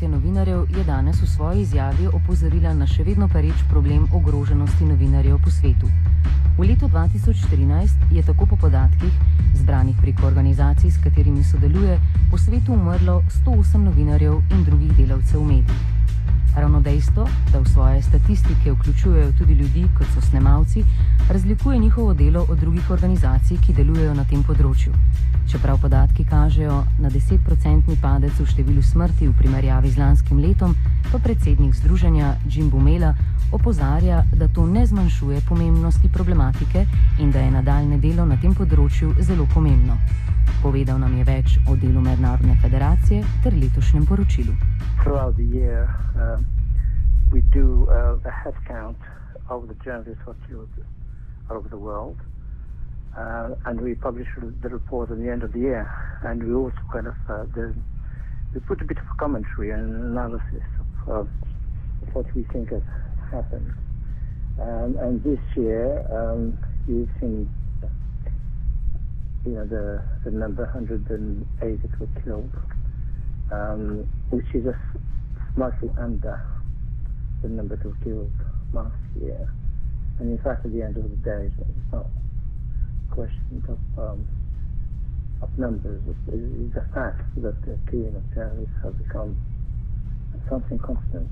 Mednarodna federacija novinarjev je danes v svoji izjavi opozorila na še vedno pereč problem ogroženosti novinarjev po svetu. V letu 2014 je tako po podatkih, zbranih preko organizacij, s katerimi sodeluje, po svetu umrlo 108 novinarjev in drugih delavcev medijih. Ravno dejstvo, da v svoje statistike vključujejo tudi ljudi, kot so snemalci, razlikuje njihovo delo od drugih organizacij, ki delujejo na tem področju. Čeprav podatki kažejo na 10-procentni padec v številu smrti v primerjavi z lanskim letom, pa predsednik združenja Jim Bumela opozarja, da to ne zmanjšuje pomembnosti problematike in da je nadaljne delo na tem področju zelo pomembno. Povedal nam je več o delu Mednarodne federacije ter letošnjem poročilu. Throughout the year, uh, we do uh, a head count of the journalists who are killed all over the world. Uh, and we publish the report at the end of the year. And we also kind of uh, the, we put a bit of commentary and analysis of, what we think has happened. Um, and this year, um, you've seen, you know, the the number 108 that were killed, um, which is a slightly under the number that were killed last year. And in fact, at the end of the day, it's not a question of, um, of numbers. It's a fact that the killing of terrorists has become something constant.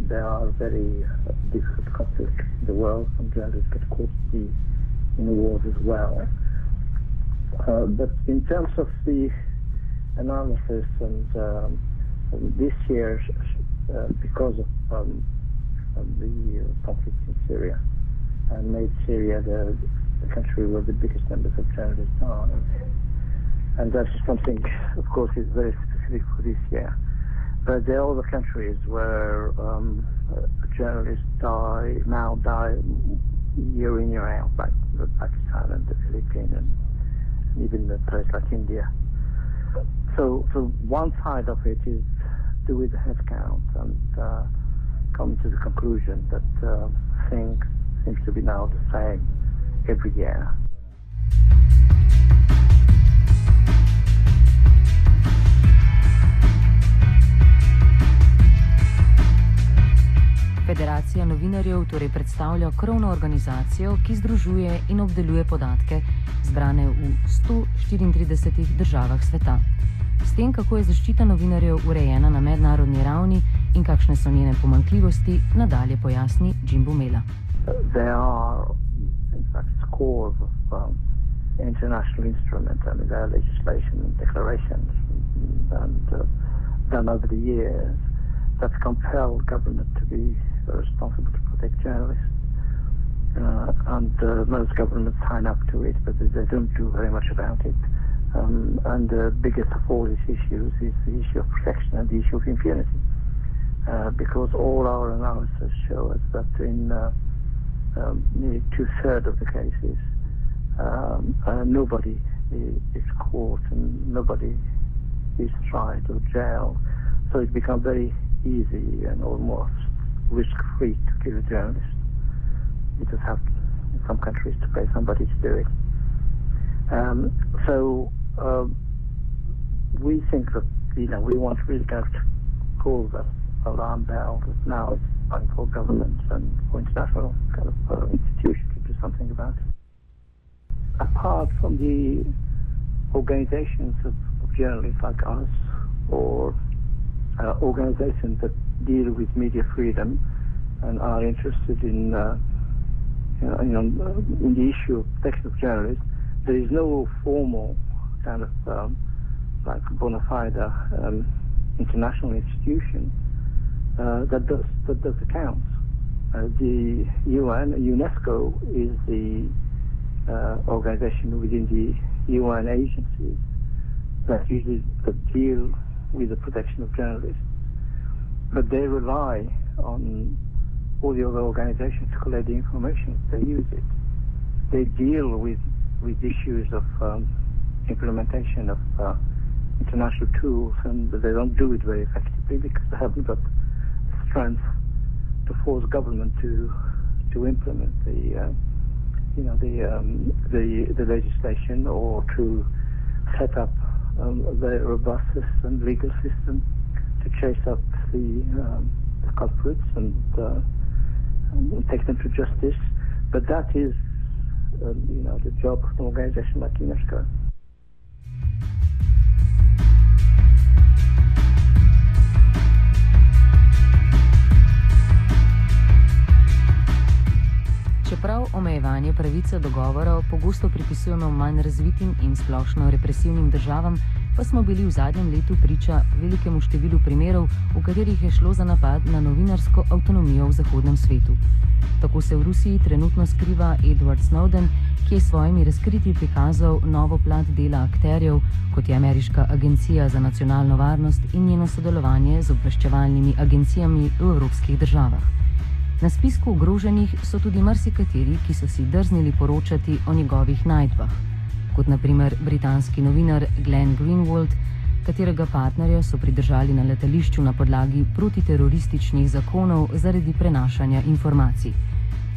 There are very uh, difficult conflicts in the world. Some journalists get caught in the wars as well. Uh, but in terms of the analysis and um, this year, uh, because of um, the uh, conflict in Syria and made Syria the, the country where the biggest numbers of journalists are. And that's something, of course, is very specific for this year. But there are other countries where um, journalists die, now die year in, year out, like Pakistan and the Philippines and even a place like India. So, so one side of it is do with the headcount and uh, come to the conclusion that uh, things seems to be now the same every year. Federacija novinarjev torej predstavlja krovno organizacijo, ki združuje in obdeluje podatke, zbrane v 134 državah sveta. S tem, kako je zaščita novinarjev urejena na mednarodni ravni in kakšne so njene pomankljivosti, nadalje pojasni Jim Bumela. Um, international instruments, I mean, there are legislation and declarations and uh, done over the years that compel government to be responsible to protect journalists. Uh, and uh, most governments sign up to it, but they don't do very much about it. Um, and the biggest of all these issues is the issue of protection and the issue of impunity. Uh, because all our analysis show us that in uh, um, nearly two-thirds of the cases, um, uh, nobody is caught and nobody is tried or jailed. So it becomes very easy and almost risk-free to kill a journalist. You just have, in some countries, to pay somebody to do it. Um, so uh, we think that you know we want really kind of to call the alarm bell that now it's time for governments and for international kind of uh, institutions to do something about it. Apart from the organizations of, of journalists like us or uh, organizations that deal with media freedom and are interested in uh, you know, in the issue of protection of journalists, there is no formal kind of um, like bona fide um, international institution uh, that does that does accounts. Uh, the UN, UNESCO is the uh, organization within the UN agencies that usually that deal with the protection of journalists, but they rely on all the other organizations collect the information. They use it. They deal with with issues of um, implementation of uh, international tools, and they don't do it very effectively because they haven't got the strength to force government to to implement the uh, you know the, um, the the legislation or to set up um, very robust system, legal system, to chase up the, um, the culprits and, uh, and, take them to justice. But that is, um, you know, the job of an organization like UNESCO. Čeprav omejevanje pravice do govora pogosto pripisujemo manj razvitim in splošno represivnim državam, pa smo bili v zadnjem letu priča velikemu številu primerov, v katerih je šlo za napad na novinarsko avtonomijo v zahodnem svetu. Tako se v Rusiji trenutno skriva Edward Snowden, ki je s svojimi razkritji prikazal novo plat dela akterjev, kot je Ameriška agencija za nacionalno varnost in njeno sodelovanje z obveščevalnimi agencijami v evropskih državah. Na spisku ogroženih so tudi marsikateri, ki so si drznili poročati o njegovih najdbah, kot naprimer britanski novinar Glenn Greenwald, katerega partnerja so pridržali na letališču na podlagi protiterorističnih zakonov zaradi prenašanja informacij.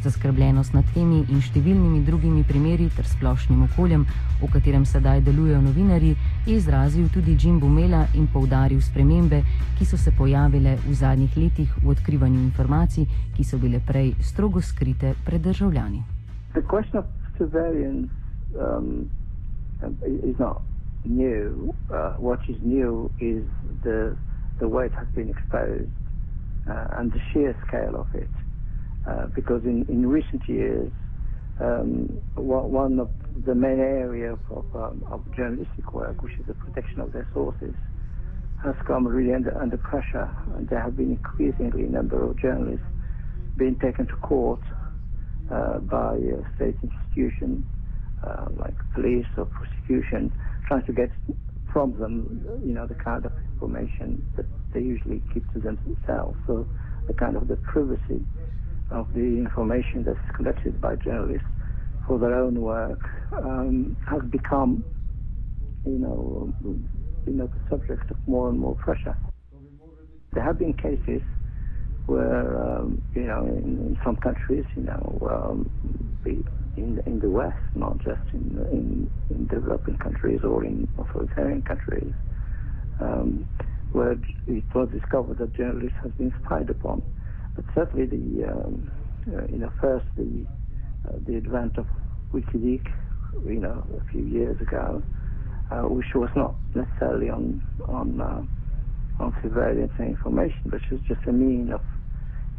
Zaskrbljenost nad temi in številnimi drugimi primeri ter splošnim okoljem, v katerem sedaj delujejo novinari, je izrazil tudi Jim Bumela in poudaril spremembe, ki so se pojavile v zadnjih letih v odkrivanju informacij, ki so bile prej strogo skrite pred državljani. Um, is not new. Uh, what is new is the the way it has been exposed uh, and the sheer scale of it. Uh, because in, in recent years, um, one of the main areas of, um, of, journalistic work, which is the protection of their sources, has come really under, under pressure. And there have been increasingly a number of journalists being taken to court uh, by uh, state institutions uh, like police or prosecution, trying to get from them, you know, the kind of information that they usually keep to themselves. So the kind of the privacy of the information that's collected by journalists for their own work um, has become, you know, you know, the subject of more and more pressure. There have been cases where, um, you know, in, in, some countries, you know, um, in, in the West, not just in, in, in developing countries or in authoritarian countries, um, where it was discovered that journalists have been spied upon. But certainly the, um, uh, you know, first the, uh, the advent of WikiLeaks, you know, a few years ago, uh, which was not necessarily on, on, uh, on surveillance and information, but was just a mean of,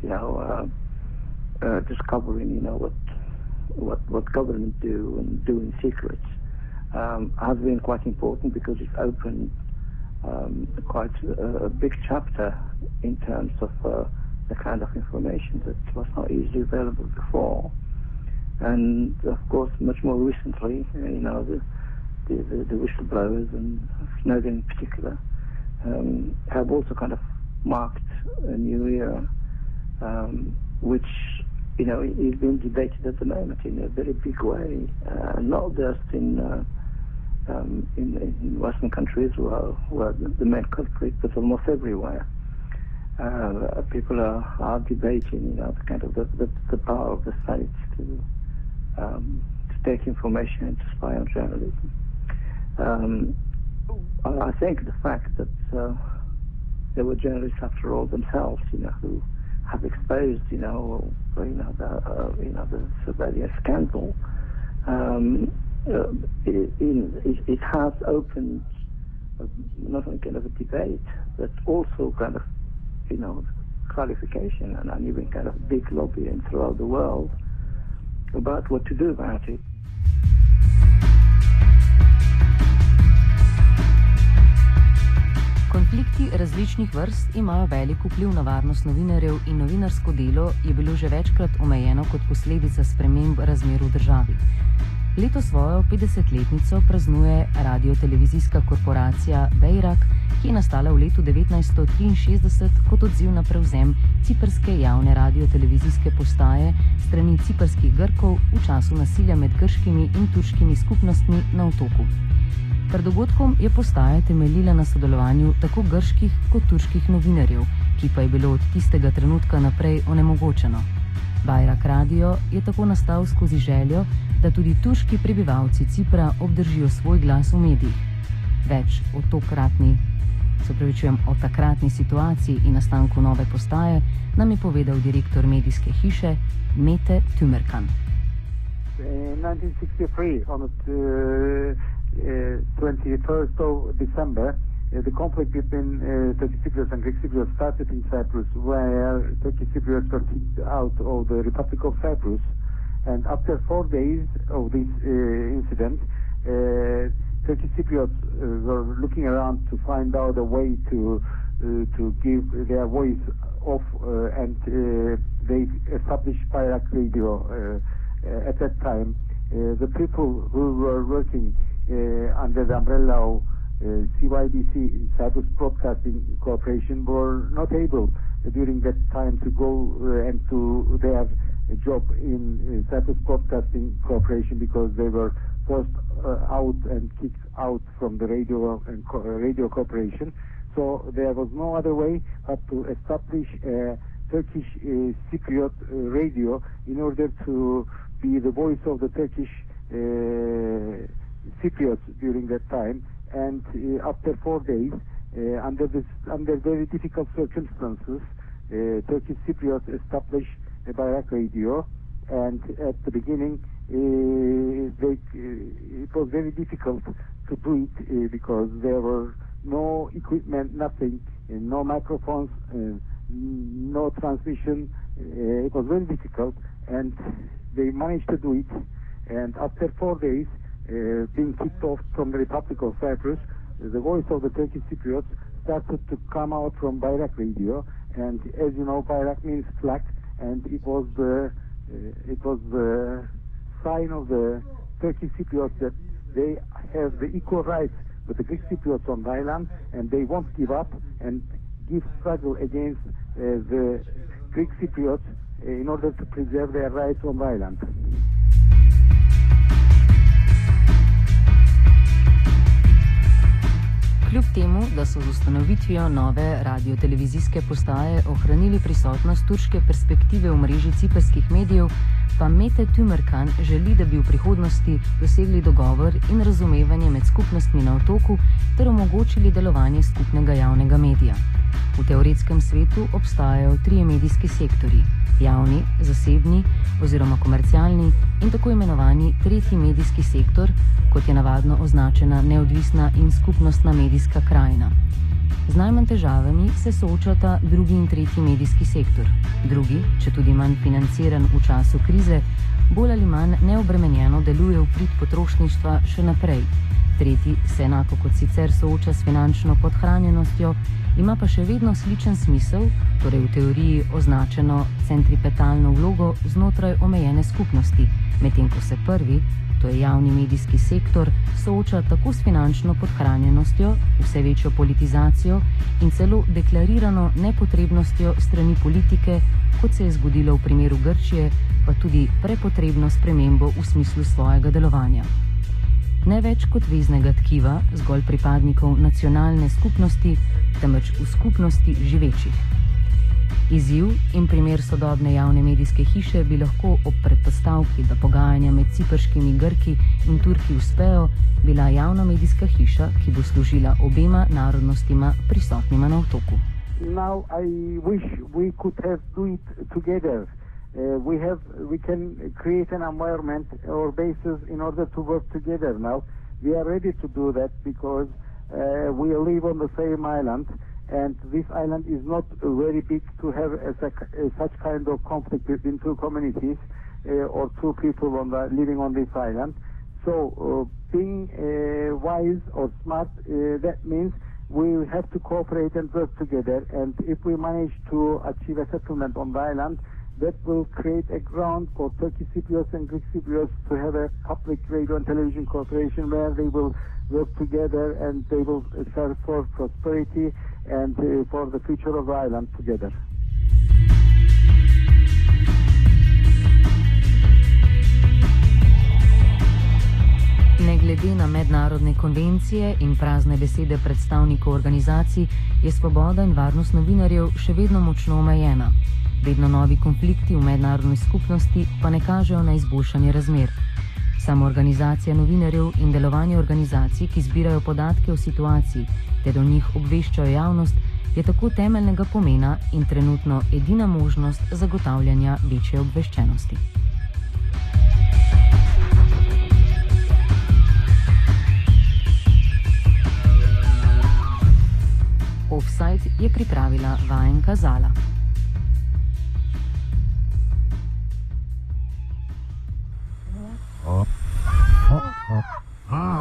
you know, uh, uh, discovering, you know, what, what, what government do and do in secret, um, has been quite important because it's opened um, quite a, a, big chapter in terms of the kind of information that was not easily available before. And of course, much more recently, you know, the, the, the, the whistleblowers and Snowden in particular um, have also kind of marked a new era, um, which you know is being debated at the moment in a very big way, uh, not just in, uh, um, in, in Western countries where the main culprit, but almost everywhere uh, people are, are debating, you know, the kind of the, the, the power of the state to um, to take information and to spy on journalism. Um, I think the fact that uh, there were journalists, after all, themselves, you know, who have exposed, you know, you know, the, uh, you know, the surveillance scandal. Um, uh, it, it, it, has opened not only kind of a debate, but also kind of you know, qualification and an even kind of big lobbying throughout the world about what to do about it. Konflikti različnih vrst imajo velik vpliv na varnost novinarjev in novinarsko delo je bilo že večkrat omejeno kot posledica sprememb razmer v državi. Leto svojo 50-letnico praznuje radio-televizijska korporacija Bejrak, ki je nastala v letu 1963 kot odziv na prevzem ciprske javne radio-televizijske postaje strani ciprskih Grkov v času nasilja med grškimi in turškimi skupnostmi na otoku. Pred dogodkom je postaja temeljila na sodelovanju tako grških kot turških novinarjev, ki pa je bilo od tistega trenutka naprej onemogočeno. Bajrak Radio je tako nastal skozi željo, da tudi turški prebivalci Cipra obdržijo svoj glas v medijih. Več o tokratni, se pravi, čujem o takratni situaciji in nastanku nove postaje, nam je povedal direktor medijske hiše Mete Tümerkan. In 1963, on uh, uh, 21st of December, uh, the conflict between uh, Turkish Cypriots and Greek Cypriots started in Cyprus, where Turkish Cypriots were kicked out of the Republic of Cyprus. And after four days of this uh, incident, uh, Turkish Cypriots uh, were looking around to find out a way to uh, to give their voice off, uh, and uh, they established Bayrak Radio uh, at that time. the people who were working under the umbrella of uh, CYBC, Cyprus Broadcasting Corporation, were not able uh, during that time to go uh, and to their job in Cyprus Broadcasting Corporation because they were forced out and kicked out from the radio and co radio corporation. So there was no other way but to establish a Turkish uh, Cypriot uh, radio in order to be the voice of the Turkish uh, Cypriots during that time and uh, after four days, uh, under this under very difficult circumstances, uh, Turkish Cypriots established a Bayrak radio, and at the beginning, they, it was very difficult to do it because there were no equipment, nothing, no microphones, no transmission. it was very difficult, and they managed to do it. And after four days, being kicked off from the Republic of Cyprus, the voice of the Turkish Cypriots started to come out from Bayrak radio, and as you know, Bayrak means flag, and it was the uh, it was the sign of the Turkish Cypriots that they have the equal rights with the Greek Cypriots on the island, and they won't give up and give struggle against uh, the Greek Cypriots in order to preserve their rights on the island. Kljub temu, da so z ustanovitvijo nove radio-televizijske postaje ohranili prisotnost turške perspektive v mreži ciperskih medijev, pa Mete Tümerkan želi, da bi v prihodnosti dosegli dogovor in razumevanje med skupnostmi na otoku ter omogočili delovanje skupnega javnega medija. V teoretskem svetu obstajajo trije medijski sektori: javni, zasebni oziroma komercialni in tako imenovani tretji medijski sektor, kot je navadno označena neodvisna in skupnostna medijska krajina. Z najmanj težavami se soočata drugi in tretji medijski sektor. Drugi, če tudi manj financiran v času krize, bolj ali manj neobremenjeno deluje v prid potrošništva še naprej. Tretji se enako kot sicer sooča s finančno podhranjenostjo, ima pa še vedno sličen smisel, torej v teoriji označeno centripetalno vlogo znotraj omejene skupnosti, medtem ko se prvi, to je javni medijski sektor, sooča tako s finančno podhranjenostjo, vse večjo politizacijo in celo deklarirano nepotrebnostjo strani politike, kot se je zgodilo v primeru Grčije, pa tudi prepotrebno spremembo v smislu svojega delovanja. Ne več kot veznega tkiva, zgolj pripadnikov nacionalne skupnosti, temveč v skupnosti živečih. Izziv in primer sodobne javne medijske hiše bi lahko ob predpostavki, da pogajanja med ciprškimi Grki in Turki uspejo, bila javna medijska hiša, ki bo služila obema narodnostima prisotnima na otoku. Now I wish we could have do it together. Uh, we have we can create an environment or basis in order to work together now. We are ready to do that because uh, we live on the same island. and this island is not very big to have a, a, such kind of conflict between two communities uh, or two people on the, living on this island. So uh, being uh, wise or smart, uh, that means we have to cooperate and work together. And if we manage to achieve a settlement on the island, that will create a ground for Turkish Cypriots and Greek Cypriots to have a public radio and television corporation where they will work together and they will serve for prosperity and uh, for the future of the island together. Ne glede na mednarodne konvencije in prazne besede predstavnikov organizacij, je svoboda in varnost novinarjev še vedno močno omejena. Vedno novi konflikti v mednarodni skupnosti pa ne kažejo na izboljšanje razmer. Samoorganizacija novinarjev in delovanje organizacij, ki zbirajo podatke o situaciji ter o njih obveščajo javnost, je tako temeljnega pomena in trenutno edina možnost zagotavljanja večje obveščenosti. Offside je pripravila Vajenka Zala. Ah.